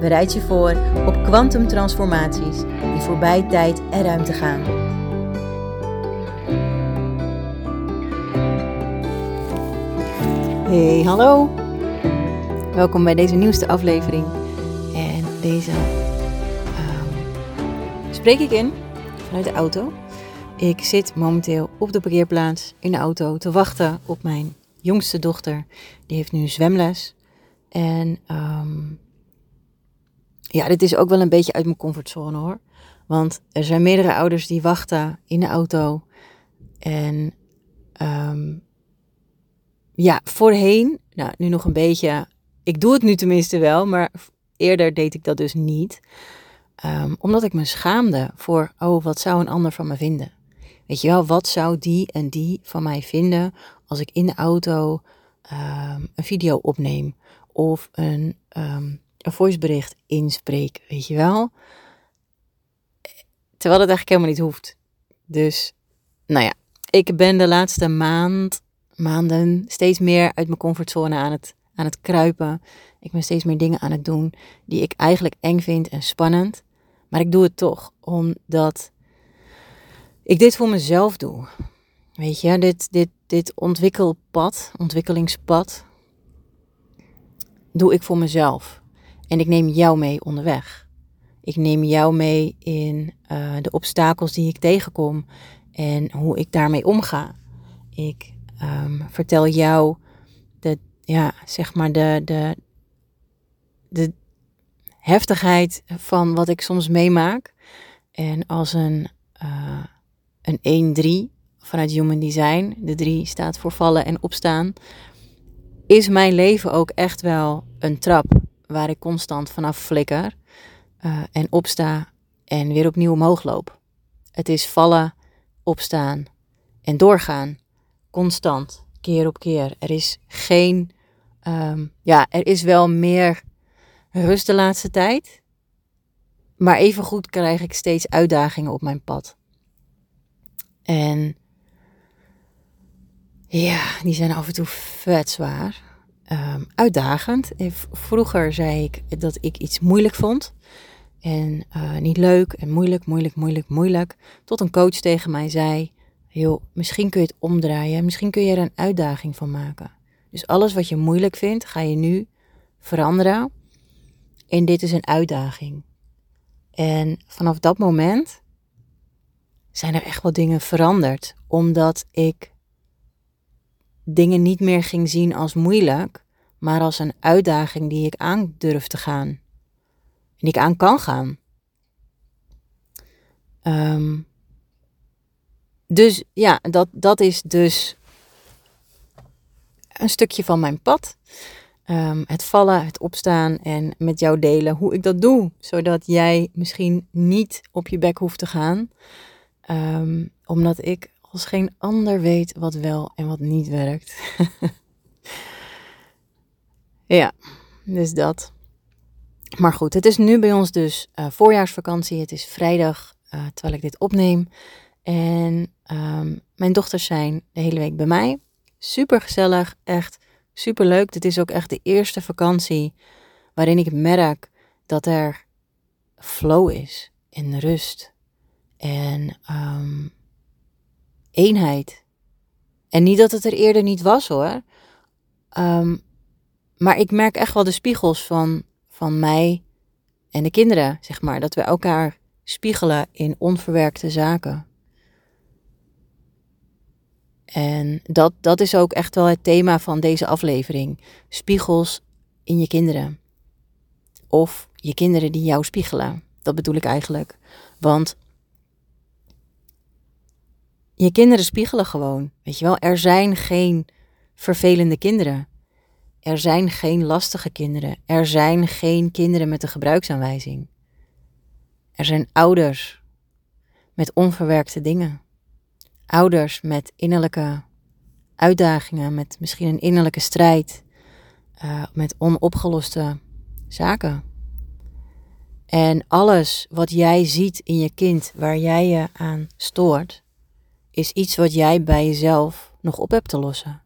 Bereid je voor op kwantumtransformaties die voorbij tijd en ruimte gaan. Hey, hallo. Welkom bij deze nieuwste aflevering. En deze ehm, spreek ik in vanuit de auto. Ik zit momenteel op de parkeerplaats in de auto te wachten op mijn jongste dochter. Die heeft nu zwemles. En um, ja, dit is ook wel een beetje uit mijn comfortzone hoor. Want er zijn meerdere ouders die wachten in de auto. En um, ja, voorheen, nou nu nog een beetje. Ik doe het nu tenminste wel, maar eerder deed ik dat dus niet. Um, omdat ik me schaamde voor, oh, wat zou een ander van me vinden? Weet je wel, wat zou die en die van mij vinden als ik in de auto um, een video opneem of een een voicebericht inspreek, weet je wel. Terwijl het eigenlijk helemaal niet hoeft. Dus, nou ja, ik ben de laatste maand, maanden steeds meer uit mijn comfortzone aan het, aan het kruipen. Ik ben steeds meer dingen aan het doen die ik eigenlijk eng vind en spannend. Maar ik doe het toch, omdat ik dit voor mezelf doe. Weet je, dit, dit, dit ontwikkelpad, ontwikkelingspad, doe ik voor mezelf. En ik neem jou mee onderweg. Ik neem jou mee in uh, de obstakels die ik tegenkom en hoe ik daarmee omga. Ik um, vertel jou de, ja, zeg maar de, de, de heftigheid van wat ik soms meemaak. En als een, uh, een 1-3 vanuit Human Design, de 3 staat voor vallen en opstaan, is mijn leven ook echt wel een trap waar ik constant vanaf flikker uh, en opsta en weer opnieuw omhoog loop. Het is vallen, opstaan en doorgaan. Constant, keer op keer. Er is geen, um, ja, er is wel meer rust de laatste tijd. Maar evengoed krijg ik steeds uitdagingen op mijn pad. En ja, die zijn af en toe vet zwaar um, uitdagend. Vroeger zei ik dat ik iets moeilijk vond. En uh, niet leuk en moeilijk, moeilijk, moeilijk, moeilijk. Tot een coach tegen mij zei: joh, misschien kun je het omdraaien. Misschien kun je er een uitdaging van maken. Dus alles wat je moeilijk vindt, ga je nu veranderen. En dit is een uitdaging. En vanaf dat moment zijn er echt wel dingen veranderd. Omdat ik dingen niet meer ging zien als moeilijk, maar als een uitdaging die ik aan durf te gaan. En ik aan kan gaan. Um, dus ja, dat, dat is dus een stukje van mijn pad. Um, het vallen, het opstaan en met jou delen hoe ik dat doe. Zodat jij misschien niet op je bek hoeft te gaan. Um, omdat ik als geen ander weet wat wel en wat niet werkt. ja, dus dat. Maar goed, het is nu bij ons dus uh, voorjaarsvakantie. Het is vrijdag uh, terwijl ik dit opneem. En um, mijn dochters zijn de hele week bij mij. Super gezellig, echt super leuk. Dit is ook echt de eerste vakantie waarin ik merk dat er flow is en rust. En um, eenheid. En niet dat het er eerder niet was hoor. Um, maar ik merk echt wel de spiegels van, van mij en de kinderen, zeg maar. Dat we elkaar spiegelen in onverwerkte zaken. En dat, dat is ook echt wel het thema van deze aflevering. Spiegels in je kinderen. Of je kinderen die jou spiegelen. Dat bedoel ik eigenlijk. Want je kinderen spiegelen gewoon. Weet je wel, er zijn geen vervelende kinderen. er zijn geen lastige kinderen. Er zijn geen kinderen met een gebruiksaanwijzing. Er zijn ouders met onverwerkte dingen. Ouders met innerlijke uitdagingen, met misschien een innerlijke strijd, uh, met onopgeloste zaken. En alles wat jij ziet in je kind, waar jij je aan stoort, is iets wat jij bij jezelf nog op hebt te lossen.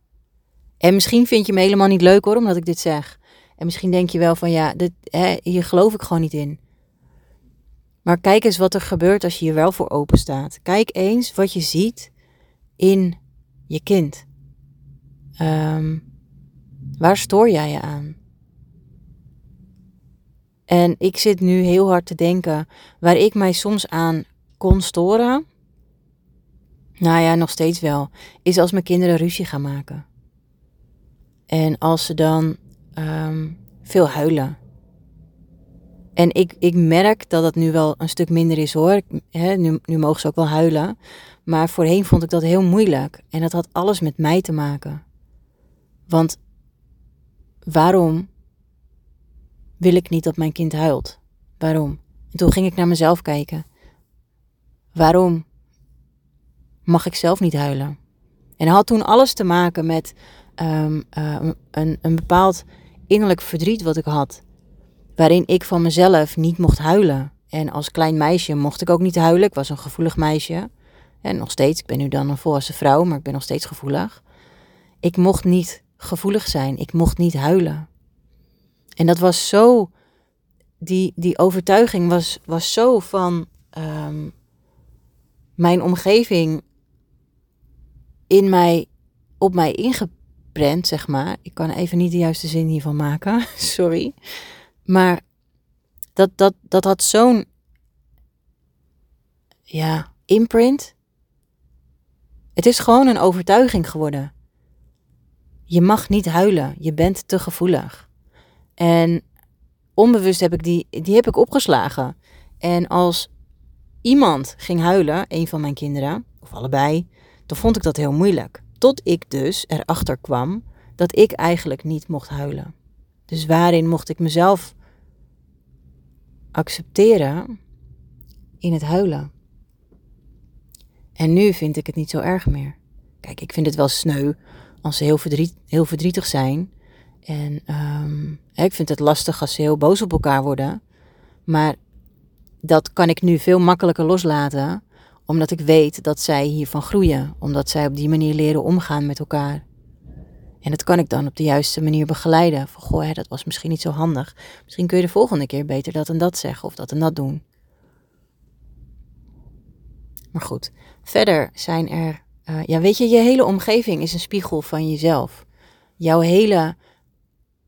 En misschien vind je me helemaal niet leuk hoor, omdat ik dit zeg. En misschien denk je wel van ja, dit, hè, hier geloof ik gewoon niet in. Maar kijk eens wat er gebeurt als je hier wel voor open staat. Kijk eens wat je ziet in je kind. Ehm, waar stoor jij je aan? En ik zit nu heel hard te denken waar ik mij soms aan kon storen. Nou ja, nog steeds wel. Is als mijn kinderen ruzie gaan maken. En als ze dan ehm, veel huilen. En ik, ik merk dat dat nu wel een stuk minder is hoor. nu, nu mogen ze ook wel huilen. Maar voorheen vond ik dat heel moeilijk. En dat had alles met mij te maken. Want waarom wil ik niet dat mijn kind huilt? Waarom? En toen ging ik naar mezelf kijken. Waarom mag ik zelf niet huilen? En dat had toen alles te maken met um, een, een bepaald innerlijk verdriet wat ik had. Waarin ik van mezelf niet mocht huilen. En als klein meisje mocht ik ook niet huilen. Ik was een gevoelig meisje. En nog steeds, ik ben nu dan een volwassen vrouw, maar ik ben nog steeds gevoelig. Ik mocht niet gevoelig zijn. Ik mocht niet huilen. En dat was zo, die, die overtuiging was, was zo van um, mijn omgeving in mij, op mij ingeprent, zeg maar. Ik kan even niet de juiste zin hiervan maken, sorry. Maar dat, dat, dat had zo'n, ja, imprint. Het is gewoon een overtuiging geworden. Je mag niet huilen, je bent te gevoelig. En onbewust heb ik die, die heb ik opgeslagen. En als iemand ging huilen, een van mijn kinderen, of allebei, dan vond ik dat heel moeilijk. Tot ik dus erachter kwam dat ik eigenlijk niet mocht huilen. Dus waarin mocht ik mezelf accepteren in het huilen? En nu vind ik het niet zo erg meer. Kijk, ik vind het wel sneu als ze heel, heel verdrietig zijn. En um, ik vind het lastig als ze heel boos op elkaar worden. Maar dat kan ik nu veel makkelijker loslaten omdat ik weet dat zij hiervan groeien, omdat zij op die manier leren omgaan met elkaar. En dat kan ik dan op de juiste manier begeleiden. Van goh, hè, dat was misschien niet zo handig. Misschien kun je de volgende keer beter dat en dat zeggen of dat en dat doen. Maar goed, verder zijn er. Uh, ja, weet je, je hele omgeving is een spiegel van jezelf. Jouw hele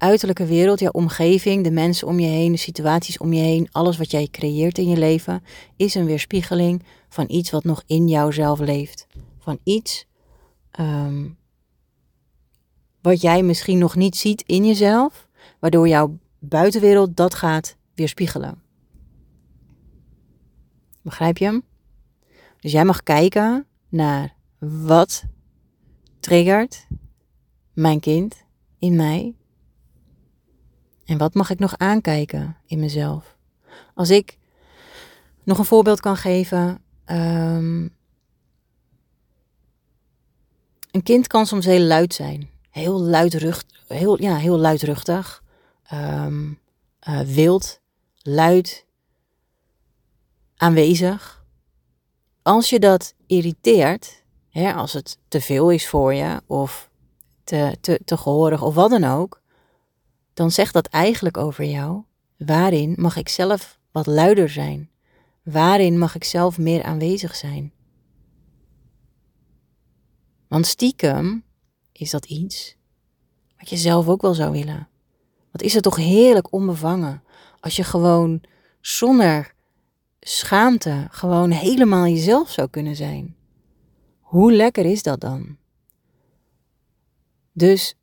uiterlijke wereld, jouw omgeving, de mensen om je heen, de situaties om je heen, alles wat jij creëert in je leven, is een weerspiegeling van iets wat nog in jouzelf leeft. Van iets um, wat jij misschien nog niet ziet in jezelf, waardoor jouw buitenwereld dat gaat weerspiegelen. Begrijp je hem? Dus jij mag kijken naar wat triggert mijn kind in mij en wat mag ik nog aankijken in mezelf? Als ik nog een voorbeeld kan geven. Um, een kind kan soms heel luid zijn. Heel luidruchtig, heel, ja, heel luidruchtig. Um, uh, wild, luid, aanwezig. Als je dat irriteert, hè, als het te veel is voor je of te, te, te gehoorig of wat dan ook, dan zegt dat eigenlijk over jou. Waarin mag ik zelf wat luider zijn? Waarin mag ik zelf meer aanwezig zijn? Want stiekem is dat iets wat je zelf ook wel zou willen. Wat is het toch heerlijk onbevangen als je gewoon zonder schaamte gewoon helemaal jezelf zou kunnen zijn. Hoe lekker is dat dan? Dus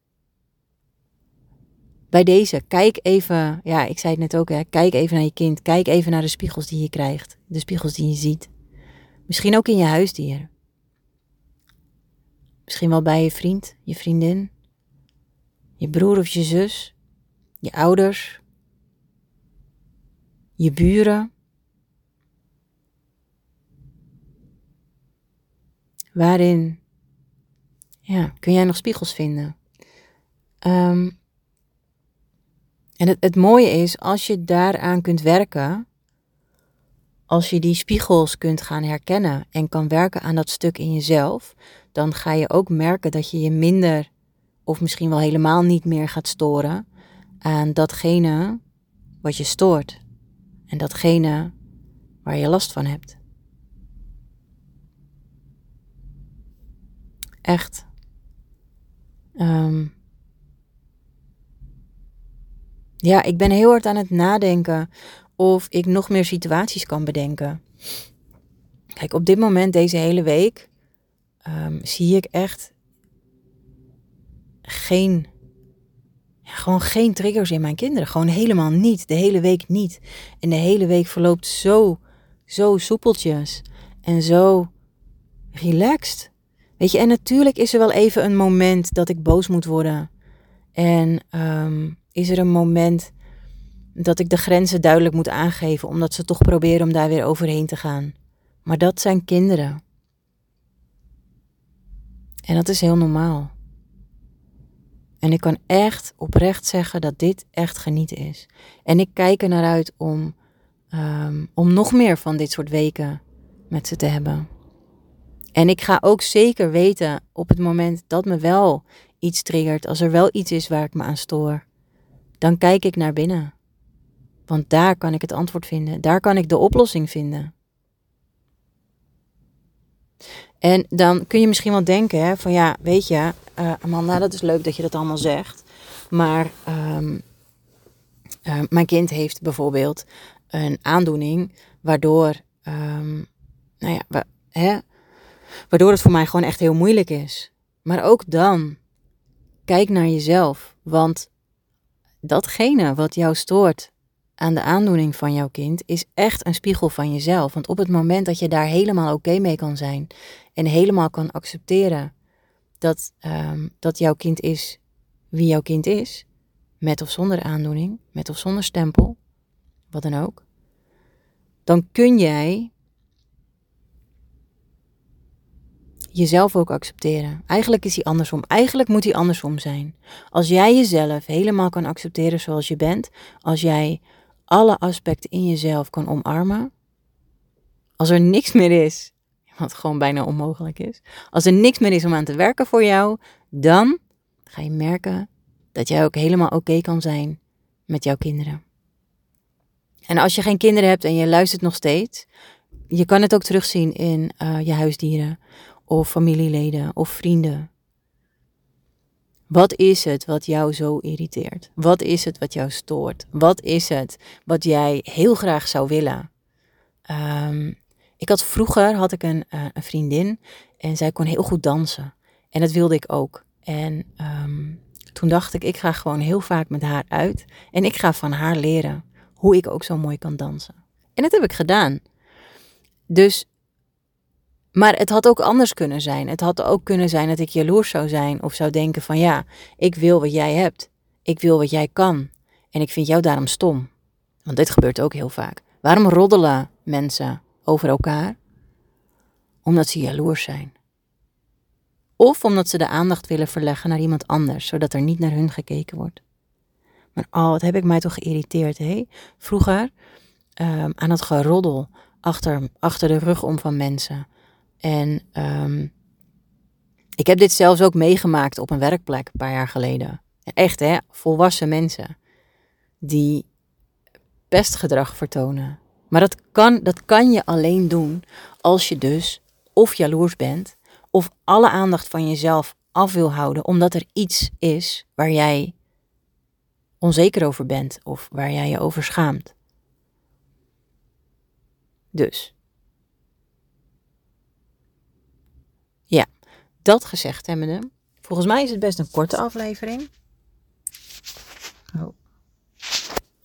bij deze, kijk even, ja, ik zei het net ook, hè, kijk even naar je kind. Kijk even naar de spiegels die je krijgt, de spiegels die je ziet. Misschien ook in je huisdier. Misschien wel bij je vriend, je vriendin, je broer of je zus, je ouders, je buren. Waarin ja, kun jij nog spiegels vinden? Um, en het, het mooie is, als je daaraan kunt werken, als je die spiegels kunt gaan herkennen en kan werken aan dat stuk in jezelf, dan ga je ook merken dat je je minder of misschien wel helemaal niet meer gaat storen aan datgene wat je stoort en datgene waar je last van hebt. Echt. Um, ja, ik ben heel hard aan het nadenken of ik nog meer situaties kan bedenken. Kijk, op dit moment, deze hele week, um, zie ik echt geen, gewoon geen triggers in mijn kinderen. Gewoon helemaal niet. De hele week niet. En de hele week verloopt zo, zo soepeltjes en zo relaxed. Weet je, en natuurlijk is er wel even een moment dat ik boos moet worden. En um, is er een moment dat ik de grenzen duidelijk moet aangeven, omdat ze toch proberen om daar weer overheen te gaan. Maar dat zijn kinderen. En dat is heel normaal. En ik kan echt oprecht zeggen dat dit echt genieten is. En ik kijk er naar uit om, um, om nog meer van dit soort weken met ze te hebben. En ik ga ook zeker weten op het moment dat me wel iets triggert, als er wel iets is waar ik me aan stoor, dan kijk ik naar binnen. Want daar kan ik het antwoord vinden, daar kan ik de oplossing vinden. En dan kun je misschien wel denken van ja, weet je, uh, Amanda, dat is leuk dat je dat allemaal zegt. Maar um, uh, mijn kind heeft bijvoorbeeld een aandoening waardoor, um, nou ja, hè, waardoor het voor mij gewoon echt heel moeilijk is. Maar ook dan, kijk naar jezelf. Want datgene wat jou stoort aan de aandoening van jouw kind is echt een spiegel van jezelf. Want op het moment dat je daar helemaal oké mee kan zijn en helemaal kan accepteren dat, um, dat jouw kind is wie jouw kind is, met of zonder aandoening, met of zonder stempel, wat dan ook, dan kun jij jezelf ook accepteren. Eigenlijk is hij andersom. Eigenlijk moet hij andersom zijn. Als jij jezelf helemaal kan accepteren zoals je bent, als jij alle aspecten in jezelf kan omarmen, als er niks meer is, wat gewoon bijna onmogelijk is, als er niks meer is om aan te werken voor jou, dan ga je merken dat jij ook helemaal oké kan zijn met jouw kinderen. En als je geen kinderen hebt en je luistert nog steeds, je kan het ook terugzien in uh, je huisdieren of familieleden of vrienden. Wat is het wat jou zo irriteert? Wat is het wat jou stoort? Wat is het wat jij heel graag zou willen? Um, ik had vroeger had ik een, uh, een, vriendin en zij kon heel goed dansen. En dat wilde ik ook. En um, toen dacht ik, ik ga gewoon heel vaak met haar uit. En ik ga van haar leren hoe ik ook zo mooi kan dansen. En dat heb ik gedaan. Dus maar het had ook anders kunnen zijn. Het had ook kunnen zijn dat ik jaloers zou zijn of zou denken van ja, ik wil wat jij hebt. Ik wil wat jij kan. En ik vind jou daarom stom. Want dit gebeurt ook heel vaak. Waarom roddelen mensen over elkaar? Omdat ze jaloers zijn. Of omdat ze de aandacht willen verleggen naar iemand anders, zodat er niet naar hun gekeken wordt. Maar oh, wat heb ik mij toch geïrriteerd, hé? Vroeger um, aan het geroddel achter, achter de rug om van mensen en um, ik heb dit zelfs ook meegemaakt op een werkplek een paar jaar geleden. Echt hè, volwassen mensen die pestgedrag vertonen. Maar dat kan, dat kan je alleen doen als je dus of jaloers bent of alle aandacht van jezelf af wil houden omdat er iets is waar jij onzeker over bent of waar jij je over schaamt. Dus Dat gezegd hebbende, volgens mij is het best een korte aflevering. Oh,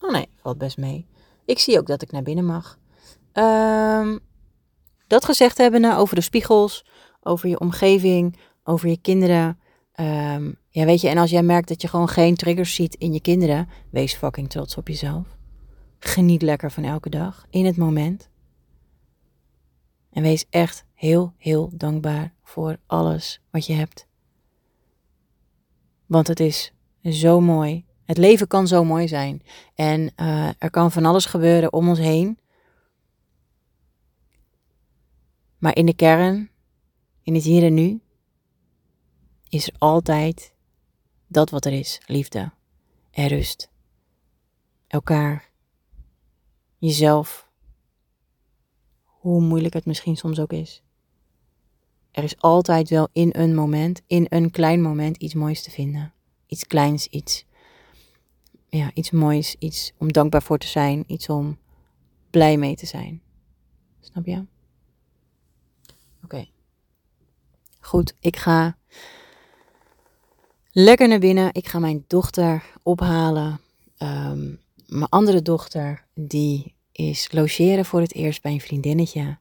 oh nee, valt best mee. Ik zie ook dat ik naar binnen mag. Um, dat gezegd hebbende over de spiegels, over je omgeving, over je kinderen. Ehm, ja, weet je, en als jij merkt dat je gewoon geen triggers ziet in je kinderen, wees fucking trots op jezelf. Geniet lekker van elke dag, in het moment. En wees echt heel, heel dankbaar voor alles wat je hebt. Want het is zo mooi. Het leven kan zo mooi zijn. En uh, er kan van alles gebeuren om ons heen. Maar in de kern, in het hier en nu, is er altijd dat wat er is: liefde en rust. Elkaar, jezelf, hoe moeilijk het misschien soms ook is. Er is altijd wel in een moment, in een klein moment, iets moois te vinden. Iets kleins, iets, ja, iets moois, iets om dankbaar voor te zijn, iets om blij mee te zijn. Snap je? Oké. Goed, ik ga lekker naar binnen. Ik ga mijn dochter ophalen. Um, mijn andere dochter, die is logeren voor het eerst bij een vriendinnetje.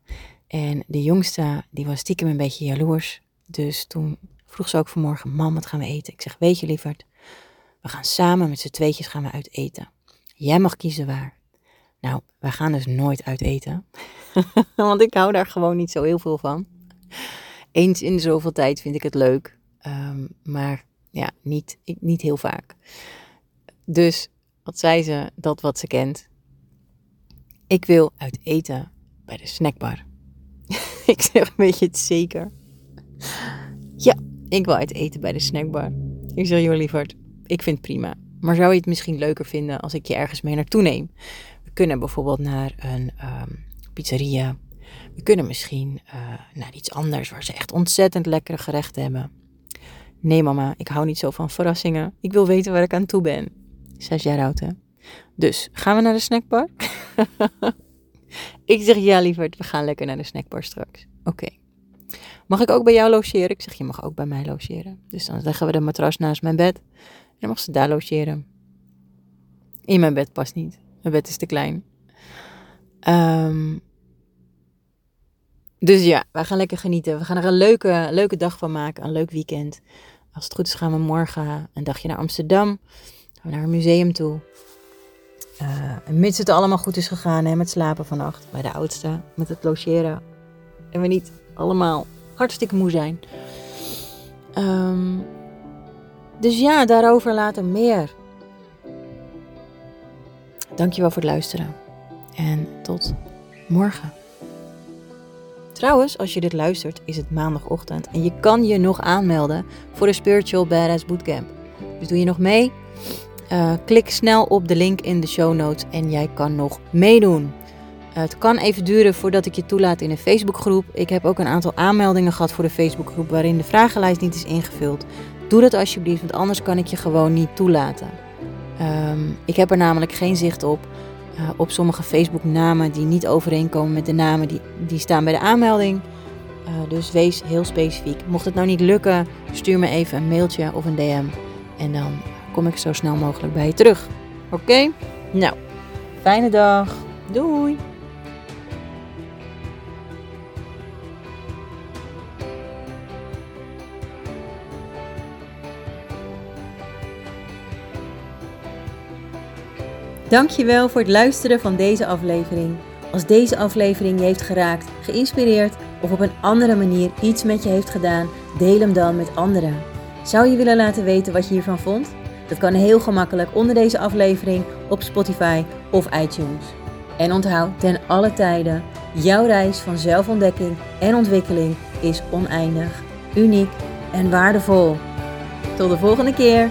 En de jongste, die was stiekem een beetje jaloers. Dus toen vroeg ze ook vanmorgen, mam, wat gaan we eten? Ik zeg, weet je lieverd, we gaan samen met z'n tweetjes gaan we uit eten. Jij mag kiezen waar. Nou, wij gaan dus nooit uit eten. Want ik hou daar gewoon niet zo heel veel van. Eens in zoveel tijd vind ik het leuk. Um, maar ja, niet, niet heel vaak. Dus wat zei ze? Dat wat ze kent. Ik wil uit eten bij de snackbar. ik zeg, weet je het zeker? Ja, ik wil uit eten bij de snackbar. Ik zeg, joh lieverd, ik vind het prima. Maar zou je het misschien leuker vinden als ik je ergens mee naartoe neem? We kunnen bijvoorbeeld naar een um, pizzeria. We kunnen misschien uh, naar iets anders waar ze echt ontzettend lekkere gerechten hebben. Nee mama, ik hou niet zo van verrassingen. Ik wil weten waar ik aan toe ben. Zes jaar oud hè. Dus, gaan we naar de snackbar? ik zeg ja lieverd, we gaan lekker naar de snackbar straks. Oké. Mag ik ook bij jou logeren? Ik zeg, je mag ook bij mij logeren. Dus dan leggen we de matras naast mijn bed. En dan mag ze daar logeren. In mijn bed past niet. Mijn bed is te klein. Um, dus ja, wij gaan lekker genieten. We gaan er een leuke, leuke dag van maken. Een leuk weekend. Als het goed is gaan we morgen een dagje naar Amsterdam. Gaan we naar een museum toe. Uh, en mits het allemaal goed is gegaan hè, met slapen vannacht. Bij de oudste. Met het logeren. En we niet allemaal hartstikke moe zijn. Um, dus ja, daarover later meer. Dankjewel voor het luisteren. En tot morgen. Trouwens, als je dit luistert, is het maandagochtend en je kan je nog aanmelden voor de Spiritual Badass Bootcamp. Dus doe je nog mee? Uh, klik snel op de link in de show notes en jij kan nog meedoen. Uh, het kan even duren voordat ik je toelaat in een Facebookgroep. Ik heb ook een aantal aanmeldingen gehad voor de Facebookgroep waarin de vragenlijst niet is ingevuld. Doe dat alsjeblieft, want anders kan ik je gewoon niet toelaten. Um, ik heb er namelijk geen zicht op. Uh, op sommige Facebook-namen die niet overeenkomen met de namen die, die staan bij de aanmelding. Dus wees heel specifiek. Mocht het nou niet lukken, stuur me even een mailtje of een DM. En dan kom ik zo snel mogelijk bij je terug. Oké? Nou, fijne dag. Doei! Dankjewel voor het luisteren van deze aflevering. Als deze aflevering je heeft geraakt, geïnspireerd of op een andere manier iets met je heeft gedaan, deel hem dan met anderen. Zou je willen laten weten wat je hiervan vond? Dat kan heel gemakkelijk onder deze aflevering op Spotify of iTunes. En onthoud ten alle tijden, jouw reis van zelfontdekking en ontwikkeling is oneindig, uniek en waardevol. Tot de volgende keer!